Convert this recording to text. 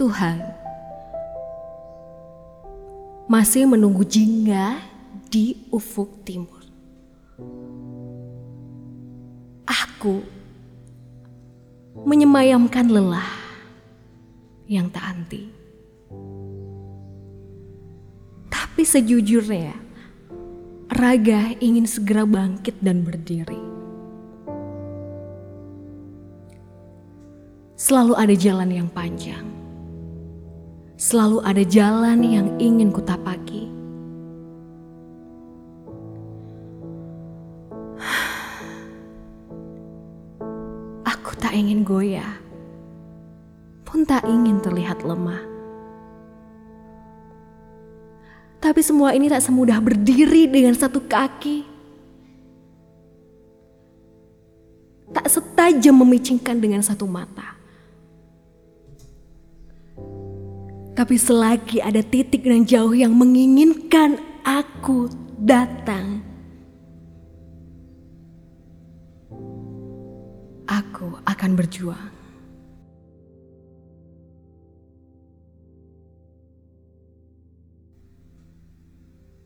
Tuhan masih menunggu jingga di ufuk timur. Aku menyemayamkan lelah yang tak anti. Tapi sejujurnya, raga ingin segera bangkit dan berdiri. Selalu ada jalan yang panjang. Selalu ada jalan yang ingin kutapaki. Aku tak ingin goyah, pun tak ingin terlihat lemah. Tapi semua ini tak semudah berdiri dengan satu kaki. Tak setajam memicingkan dengan satu mata. Tapi selagi ada titik dan jauh yang menginginkan aku datang, aku akan berjuang.